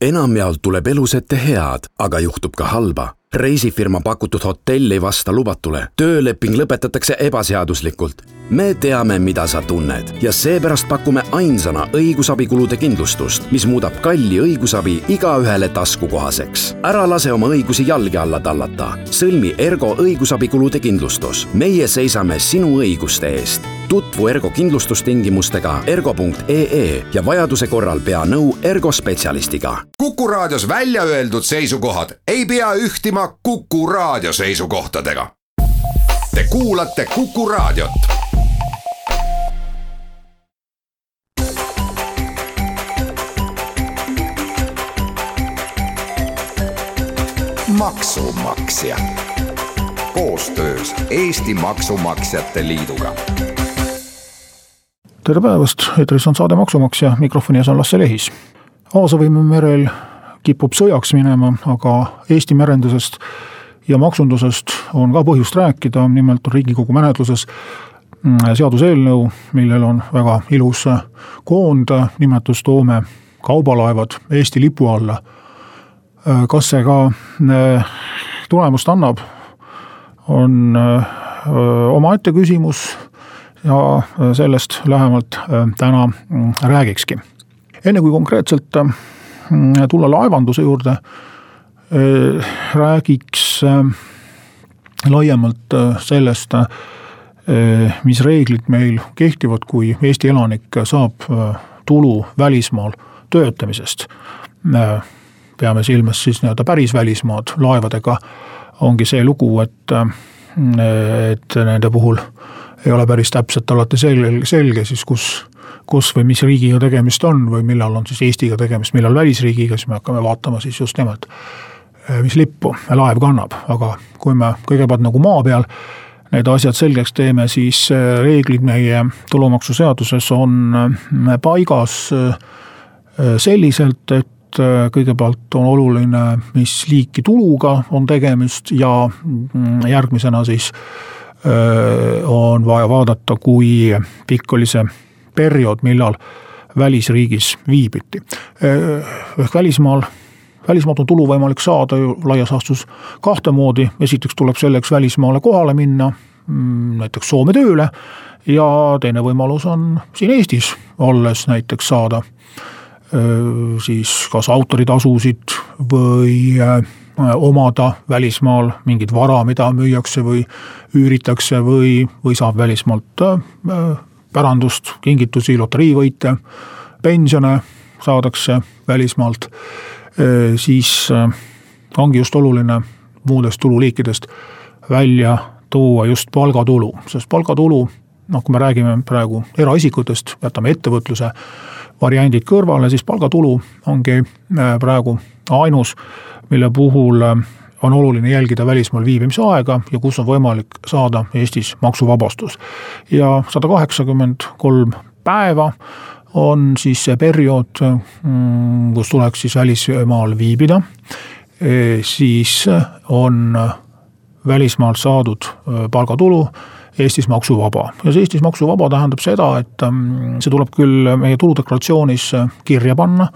enamjaolt tuleb elus ette head, aga juhtub ka halba. reisifirma pakutud hotell ei vasta lubatule, tööleping lõpetatakse ebaseaduslikult. me teame, mida sa tunned ja seepärast pakume ainsana õigusabikulude kindlustust, mis muudab kalli õigusabi igaühele taskukohaseks. ära lase oma õigusi jalge alla tallata. sõlmi Ergo õigusabikulude kindlustus. meie seisame sinu õiguste eest tutvu Ergo kindlustustingimustega ergo.ee ja vajaduse korral pea nõu Ergo spetsialistiga. kuku raadios välja öeldud seisukohad ei pea ühtima Kuku raadio seisukohtadega. Te kuulate Kuku raadiot. maksumaksja koostöös Eesti Maksumaksjate Liiduga tere päevast, eetris on saade Maksumaksja, mikrofoni ees on Lasse Lehis. Aasovimäe merel kipub sõjaks minema, aga Eesti merendusest ja maksundusest on ka põhjust rääkida, nimelt on Riigikogu menetluses mm, seaduseelnõu, millel on väga ilus koond, nimetus Toome kaubalaevad Eesti lipu alla. kas see ka äh, tulemust annab, on äh, omaette küsimus ja äh, sellest lähemalt äh, täna mm, räägikski. enne kui konkreetselt äh, mm, tulla laevanduse juurde, räägiks laiemalt sellest, mis reeglid meil kehtivad, kui Eesti elanik saab tulu välismaal töötamisest. peame silmas siis nii-öelda päris välismaad, laevadega ongi see lugu, et, et nende puhul ei ole päris täpselt alati selge, selge siis kus, kus või mis riigiga tegemist on või millal on siis Eestiga tegemist, millal välisriigiga, siis me hakkame vaatama siis just nimelt, eh, mis lippu laev kannab, aga kui me kõigepealt nagu maa peal need asjad selgeks teeme, siis eh, reeglid meie tulumaksuseaduses on eh, paigas selliselt, et kõigepealt on oluline, mis liiki tuluga on tegemist ja mm, järgmisena siis on vaja vaadata, kui pikk oli see periood, millal välisriigis viibiti. ehk välismaal, välismaalt on tulu võimalik saada ju laias laastus kahte moodi, esiteks tuleb selleks välismaale kohale minna, mm, näiteks Soome tööle, ja teine võimalus on siin Eestis olles näiteks saada siis kas autoritasusid või Äh, omada välismaal mingit vara, mida müüakse või üüritakse või, või saab välismaalt äh, pärandust, kingitusi, loteriivõite, pensione saadakse välismaalt, äh, siis ongi just oluline muudest tululiikidest välja tuua just palgatulu, sest palgatulu, noh, kui me räägime praegu eraisikutest, jätame ettevõtluse variandid kõrvale, siis palgatulu ongi praegu ainus mille puhul äh, on oluline jälgida välismaal viibimise aega ja kus on võimalik saada Eestis maksuvabastus. ja sada kaheksakümmend kolm päeva on siis see periood, mm, kus tuleks siis välismaal viibida, siis on välismaalt saadud äh, palgatulu Eestis maksuvaba ja see Eestis maksuvaba tähendab seda, et mm, see tuleb küll meie tuludeklaratsioonis kirja panna.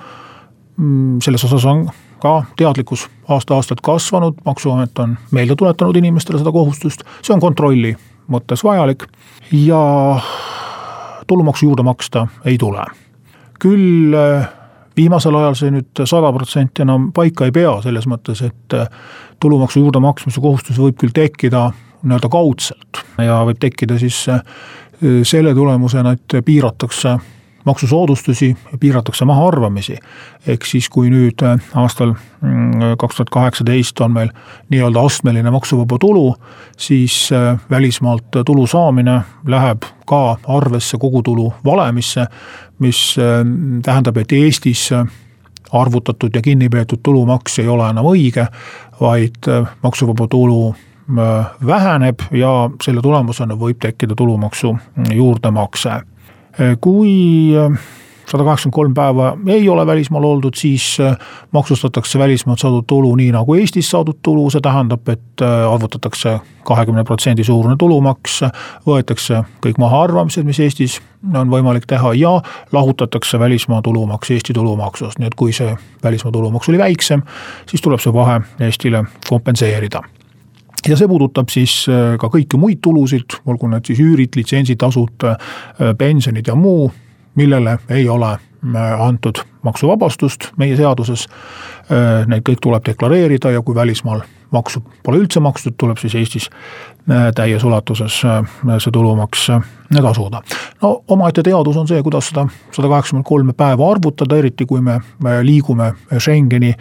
Mm, selles osas on ka teadlikkus aasta-aastalt kasvanud, maksuamet on meelde tuletanud inimestele seda kohustust, see on kontrolli mõttes vajalik ja tulumaksu juurde maksta ei tule. küll eh, viimasel ajal see nüüd sada protsenti enam paika ei pea, selles mõttes, et eh, tulumaksu juurde maksmise kohustus võib küll tekkida nii-öelda kaudselt ja võib tekkida siis eh, selle tulemusena, et piiratakse maksusoodustusi piiratakse mahaarvamisi. ehk siis, kui nüüd äh, aastal mm, kaks tuhat kaheksateist on meil nii-öelda astmeline maksuvaba tulu, siis äh, välismaalt tulu saamine läheb ka arvesse kogutulu valemisse, mis äh, tähendab, et Eestis arvutatud ja kinni peetud tulumaks ei ole enam õige, vaid maksuvaba tulu väheneb ja selle tulemusena võib tekkida tulumaksu juurdemakse. Kui äh, sada kaheksakümmend kolm päeva ei ole välismaal oldud, siis äh, maksustatakse välismaalt saadud tulu nii nagu Eestis saadud tulu, see tähendab, et äh, arvutatakse kahekümne protsendi suurune tulumaks, võetakse kõik mahaarvamised, mis Eestis on võimalik teha ja lahutatakse välismaa tulumaks Eesti tulumaksust, nii et kui see välismaa tulumaks oli väiksem, siis tuleb see vahe Eestile kompenseerida ja see puudutab siis äh, ka kõiki muid tulusid, olgu need siis üürid, litsentsitasud, pensionid ja muu millele ei ole äh, antud maksuvabastust meie seaduses. Äh, need kõik tuleb deklareerida ja kui välismaal maksu pole üldse makstud, tuleb siis Eestis äh, täies ulatuses see tulumaks tasuda. no omaette teadus on see, kuidas seda sada kaheksakümmend kolme päeva arvutada, eriti kui me liigume Schengeni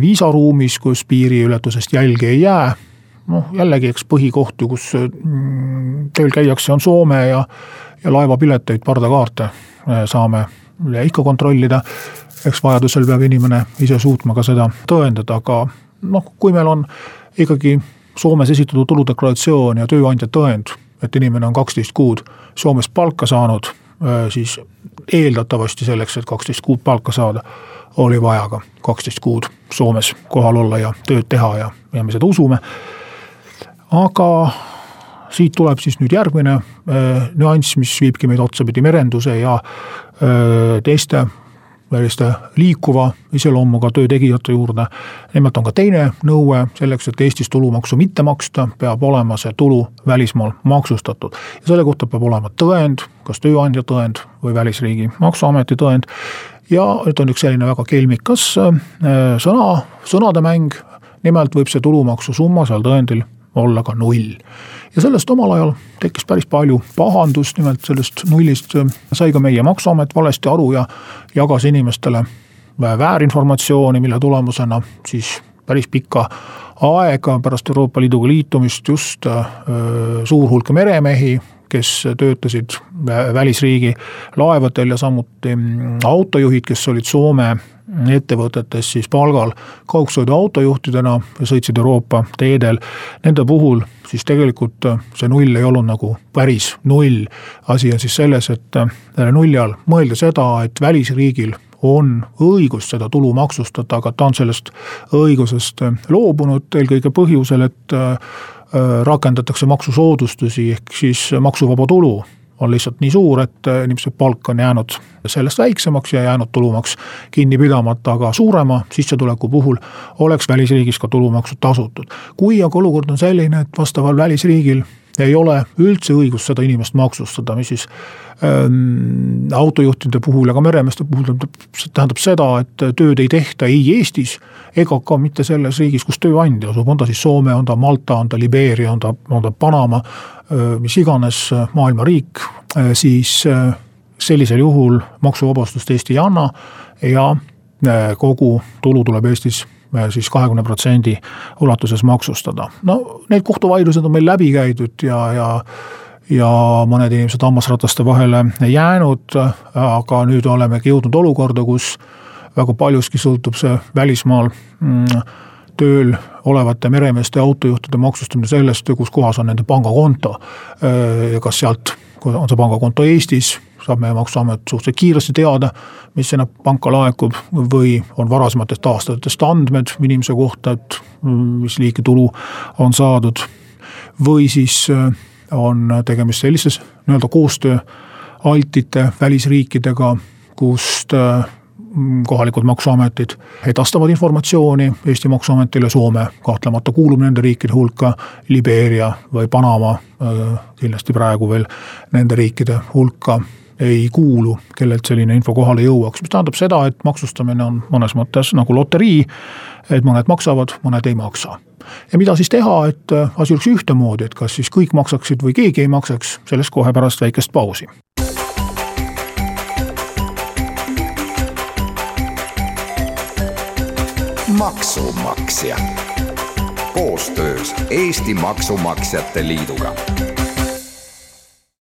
viisaruumis, kus piiriületusest jälgi ei jää noh, jällegi eks põhikoht ju, kus mm, tööl käiakse, on Soome ja ja laevapileteid, pardakaarte äh, saame ikka kontrollida. eks vajadusel peab inimene ise suutma ka seda tõendada, aga noh, kui meil on ikkagi Soomes esitatud tuludeklaratsioon ja tööandja tõend, et inimene on kaksteist kuud Soomes palka saanud, äh, siis eeldatavasti selleks, et kaksteist kuud palka saada, oli vaja ka kaksteist kuud Soomes kohal olla ja tööd teha ja, ja me seda usume. Aga siit tuleb siis nüüd järgmine äh, nüanss, mis viibki meid otsapidi merenduse ja äh, teiste selliste liikuva iseloomuga töötegijate juurde. nimelt on ka teine nõue, selleks, et Eestis tulumaksu mitte maksta, peab olema see tulu välismaal maksustatud. ja selle kohta peab olema tõend, kas tööandja tõend või välisriigi maksuameti tõend. ja nüüd on üks selline väga kelmikas äh, sõna, sõnade mäng, nimelt võib see tulumaksu summa seal tõendil olla ka null. Ja sellest omal ajal tekkis päris palju pahandust, nimelt sellest nullist sai ka meie maksuamet valesti aru ja jagas inimestele väärinformatsiooni, mille tulemusena siis päris pikka aega pärast Euroopa Liiduga liitumist just öö, suur hulk meremehi, kes töötasid välisriigi laevadel ja samuti mm, autojuhid, kes olid Soome ettevõtetes siis palgal kaugsõiduautojuhtidena ja sõitsid Euroopa teedel. Nende puhul siis tegelikult äh, see null ei olnud nagu päris null. asi on siis selles, et äh, selle nulli all mõelda seda, et välisriigil on õigus seda tulu maksustada, aga ta on sellest õigusest äh, loobunud eelkõige põhjusel, et rakendatakse maksusoodustusi ehk siis maksuvaba tulu on lihtsalt nii suur, et äh, inimese palk on jäänud sellest väiksemaks ja jäänud tulumaks kinni pidamata, aga suurema sissetuleku puhul oleks välisriigis ka tulumaksu tasutud. kui aga olukord on selline, et vastaval välisriigil ei ole üldse õigust seda inimest maksustada, mis siis ähm, autojuhtide puhul ja ka meremeeste puhul tähendab, tähendab seda, et tööd ei tehta ei Eestis ega ka mitte selles riigis, kus tööandja asub, on ta siis Soome, on ta Malta, on ta Libeeria, on ta, on ta Panama, mis iganes maailma riik, siis sellisel juhul maksuvabastust Eesti ei anna ja kogu tulu tuleb Eestis siis kahekümne protsendi ulatuses maksustada. no need kohtuvaidlused on meil läbi käidud ja, ja ja mõned inimesed hammasrataste vahele jäänud, aga nüüd olemegi jõudnud olukorda, kus väga paljuski sõltub see välismaal mm, tööl olevate meremeeste ja autojuhtide maksustamine sellest, kus kohas on nende pangakonto. ja kas sealt, on see pangakonto Eestis, saab meie maksuamet suhteliselt kiiresti teada, mis sinna panka laekub või on varasematest aastatest andmed inimese kohta, et mis liiki tulu on saadud. või siis on tegemist sellises nii-öelda koostöö altite välisriikidega, kust Mm, kohalikud maksuametid edastavad informatsiooni Eesti maksuametile, Soome kahtlemata kuulub nende riikide hulka, Libeeria või Panama äh, kindlasti praegu veel nende riikide hulka ei kuulu, kellelt selline info kohale jõuaks, mis tähendab seda, et maksustamine on mõnes mõttes nagu loterii, et mõned maksavad, mõned ei maksa. ja mida siis teha, et äh, asi oleks ühtemoodi, et kas siis kõik maksaksid või keegi ei maksaks, sellest kohe pärast väikest pausi. maksumaksja koostöös Eesti Maksumaksjate Liiduga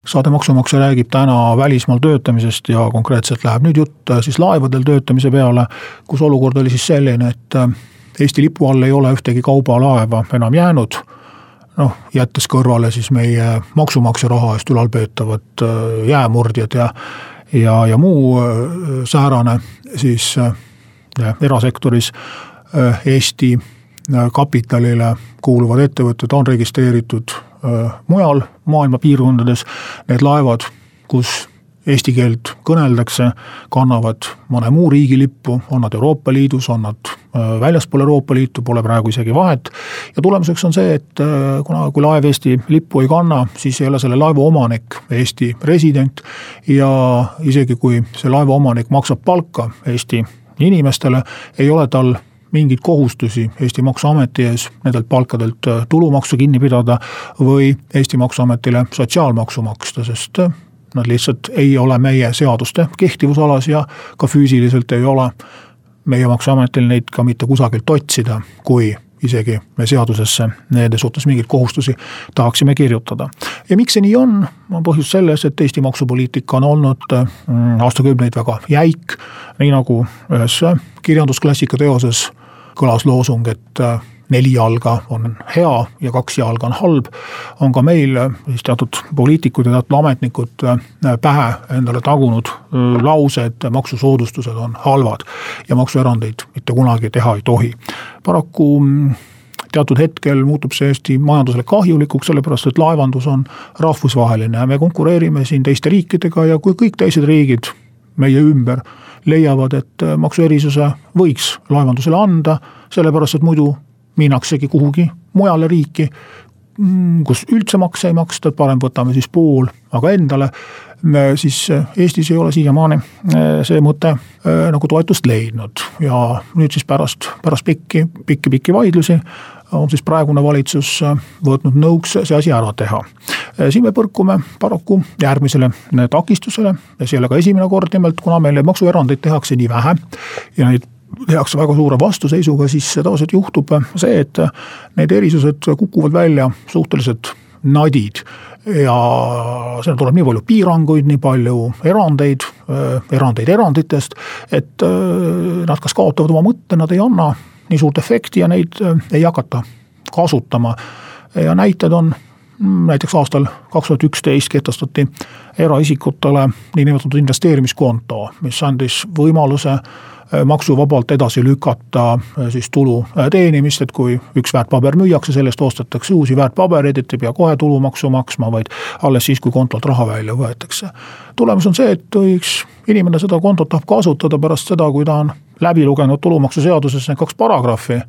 saade Maksumaksja räägib täna välismaal töötamisest ja konkreetselt läheb nüüd jutt äh, siis laevadel töötamise peale, kus olukord oli siis selline, et äh, Eesti lipu all ei ole ühtegi kaubalaeva enam jäänud. noh, jättes kõrvale siis meie maksumaksja raha eest ülalpeetavad äh, jäämurdjad ja ja, ja muu säärane siis erasektoris Eesti kapitalile kuuluvad ettevõtted on registreeritud mujal maailma piirkondades, need laevad, kus eesti keelt kõneldakse, kannavad mõne muu riigi lippu, on nad Euroopa Liidus, on nad äh, väljaspool Euroopa Liitu, pole praegu isegi vahet. ja tulemuseks on see, et äh, kuna, kui laev Eesti lippu ei kanna, siis ei ole selle laeva omanik Eesti resident. ja isegi kui see laeva omanik maksab palka Eesti inimestele, ei ole tal mingeid kohustusi Eesti Maksuameti ees nendelt palkadelt äh, tulumaksu kinni pidada või Eesti Maksuametile sotsiaalmaksu maksta, sest Nad lihtsalt ei ole meie seaduste kehtivusalas ja ka füüsiliselt ei ole meie maksuametil neid ka mitte kusagilt otsida, kui isegi me seadusesse nende suhtes mingeid kohustusi tahaksime kirjutada. ja miks see nii on, on põhjus selles, et Eesti maksupoliitika on olnud mm, aastakümneid väga jäik, nii nagu ühes kirjandusklassika teoses kõlas loosung, et neli jalga on hea ja kaks jalga on halb, on ka meil äh, siis teatud poliitikud ja teatud ametnikud äh, pähe endale tagunud äh, lause, et maksusoodustused on halvad ja maksuerandeid mitte kunagi teha ei tohi. paraku mm, teatud hetkel muutub see Eesti majandusele kahjulikuks, sellepärast et laevandus on rahvusvaheline ja me konkureerime siin teiste riikidega ja kui kõik teised riigid meie ümber leiavad, et maksuerisuse võiks laevandusele anda, sellepärast et muidu minnaksegi kuhugi mujale riiki, mm, kus üldse makse ei maksta, parem võtame siis pool, aga endale, siis Eestis ei ole siiamaani see mõte nagu toetust leidnud. Ja nüüd siis pärast, pärast pikki, pikki, pikki vaidlusi on siis praegune valitsus eh, võtnud nõuks see asi ära teha. siin me põrkume paraku järgmisele takistusele ja see ei ole ka esimene kord, nimelt kuna meil neid maksuerandeid tehakse nii vähe ja neid tehakse väga suure vastuseisuga, siis tavaliselt juhtub see, et need erisused kukuvad välja suhteliselt nadid ja seal tuleb nii palju piiranguid, nii palju erandeid, erandeid eranditest, et nad kas kaotavad oma mõtte, nad ei anna nii suurt efekti ja neid ei hakata kasutama. ja näited on näiteks aastal kaks tuhat üksteist kehtestati eraisikutele niinimetatud investeerimiskonto, mis andis võimaluse Äh, maksuvabalt edasi lükata äh, siis tulu äh, teenimist, et kui üks väärtpaber müüakse, sellest ostetakse uusi väärtpabereid, et ei pea kohe tulumaksu maksma, vaid alles siis, kui kontolt raha välja võetakse. tulemus on see, et üks inimene seda kontot tahab kasutada pärast seda, kui ta on läbi lugenud tulumaksuseaduses need kaks paragrahvi,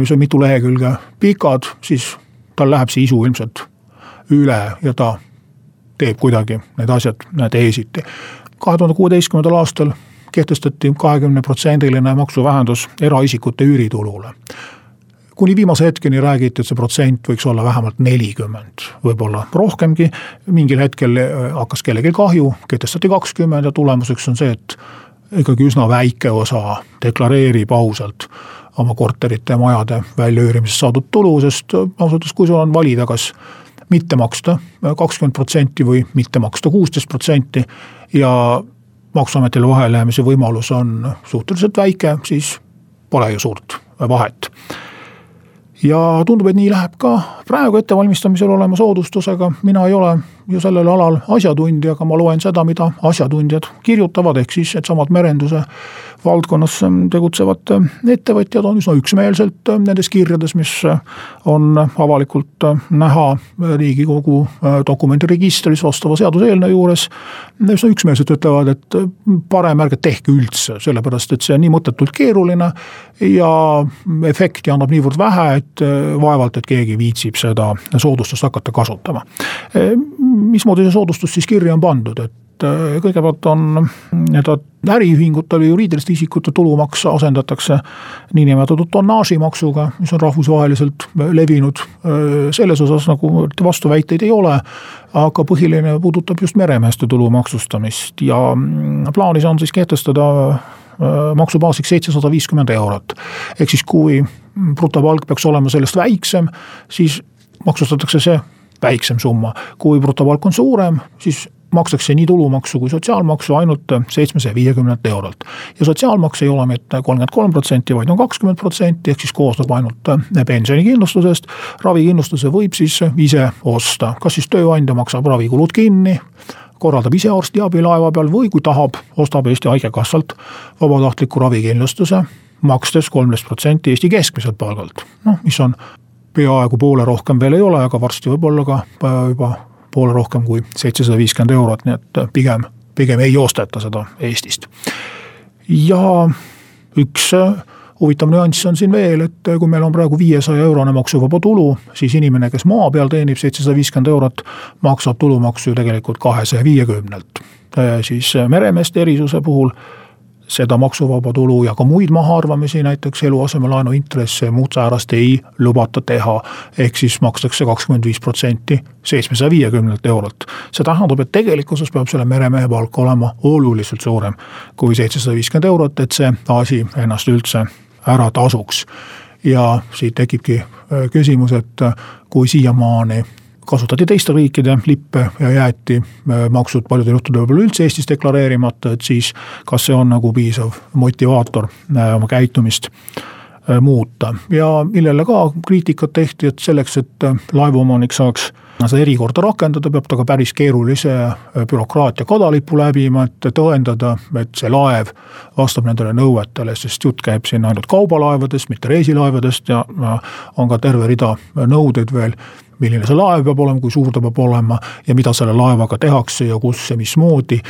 mis on mitu lehekülge pikad, siis tal läheb see isu ilmselt üle ja ta teeb kuidagi need asjad teisiti. kahe tuhande kuueteistkümnendal aastal kehtestati kahekümneprotsendiline maksuvähendus eraisikute üüritulule kuni viimase hetkeni räägiti, et see protsent võiks olla vähemalt nelikümmend, võib-olla rohkemgi. mingil hetkel äh, hakkas kellelgi kahju, kehtestati kakskümmend ja tulemuseks on see, et ikkagi üsna väike osa deklareerib ausalt oma korterite ja majade väljaüürimisest saadud tulu, sest ausalt öeldes, kui sul on valida, kas mitte maksta kakskümmend protsenti või mitte maksta kuusteist protsenti ja maksuametile vahelijäämise võimalus on suhteliselt väike, siis pole ju suurt vahet. ja tundub, et nii läheb ka praegu ettevalmistamisel olema soodustusega, mina ei ole ju sellel alal asjatundja, aga ma loen seda, mida asjatundjad kirjutavad, ehk siis needsamad merenduse valdkonnas tegutsevad ettevõtjad on üsna üksmeelselt nendes kirjades, mis on avalikult näha Riigikogu dokumendiregistris vastava seaduseelnõu juures. üsna üksmeelselt ütlevad, et parem ärge tehke üldse, sellepärast et see on nii mõttetult keeruline ja efekti annab niivõrd vähe, et vaevalt, et keegi viitsib seda soodustust hakata kasutama. mismoodi see soodustus siis kirja on pandud, et kõigepealt on nii-öelda äriühingute või juriidiliste isikute tulumaks asendatakse niinimetatud tonnaažimaksuga, mis on rahvusvaheliselt levinud. Äh, selles osas nagu vastuväiteid ei ole, aga põhiline puudutab just meremeeste tulu maksustamist ja mm, plaanis on siis kehtestada äh, maksubaasiks seitsesada viiskümmend eurot. ehk siis, kui brutopalk peaks olema sellest väiksem, siis maksustatakse see väiksem summa, kui brutopalk on suurem, siis makstakse nii tulumaksu kui sotsiaalmaksu ainult seitsmesaja viiekümnelt eurolt. ja sotsiaalmaks ei ole mitte kolmkümmend kolm protsenti, vaid on kakskümmend protsenti, ehk siis koosneb ainult pensionikindlustusest. ravikindlustuse võib siis ise osta, kas siis tööandja maksab ravikulud kinni korraldab ise arstiabi laeva peal või kui tahab, ostab Eesti Haigekassalt vabatahtliku ravikindlustuse, makstes kolmteist protsenti Eesti keskmiselt palgalt. noh, mis on peaaegu poole rohkem veel ei ole, aga varsti võib-olla ka juba poole rohkem kui seitsesada viiskümmend eurot, nii et pigem, pigem ei osteta seda Eestist. ja üks huvitav nüanss on siin veel, et kui meil on praegu viiesaja eurone maksuvaba tulu, siis inimene, kes maa peal teenib seitsesada viiskümmend eurot, maksab tulumaksu ju tegelikult kahesaja viiekümnelt. siis meremeeste erisuse puhul seda maksuvaba tulu ja ka muid mahaarvamisi, näiteks eluasemelaenu intresse ja muud säärast ei lubata teha. ehk siis makstakse kakskümmend viis protsenti seitsmesaja viiekümnelt eurolt. see tähendab, et tegelikkuses peab selle meremehe palk olema oluliselt suurem kui seitsesada viiskümmend eurot, et see asi ennast üldse ära tasuks. ja siit tekibki äh, küsimus, et äh, kui siiamaani kasutati teiste riikide lippe ja jäeti äh, maksud paljudel juhtudel võib-olla üldse Eestis deklareerimata, et siis kas see on nagu piisav motivaator oma käitumist muuta. Ja millele ka kriitikat tehti, et selleks, et laevaomanik saaks seda erikorda rakendada, peab ta ka päris keerulise äh, bürokraatia kadalipu läbima, et tõendada, et see laev vastab nendele nõuetele, sest jutt käib siin ainult kaubalaevadest, mitte reisilaevadest ja on ka terve rida nõudeid veel milline see laev peab olema, kui suur ta peab olema ja mida selle laevaga tehakse ja kus ja mismoodi.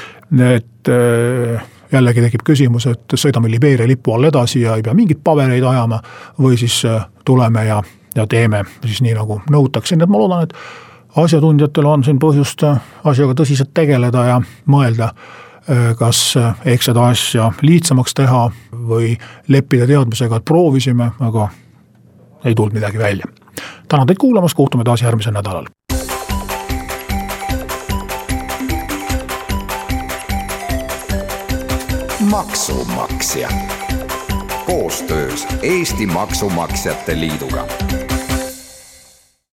et äh, jällegi tekib küsimus, et sõidame Libeeria lipu all edasi ja ei pea mingeid pabereid ajama või siis äh, tuleme ja, ja teeme siis nii, nagu nõutakse, nii et ma loodan, et asjatundjatel on siin põhjust äh, asjaga tõsiselt tegeleda ja mõelda, kas ehk seda asja lihtsamaks teha või leppida teadmisega, et proovisime, aga ei tulnud midagi välja. Tänan teid kuulamast, kohtume taas järgmisel nädalal. maksumaksja koostöös Eesti Maksumaksjate Liiduga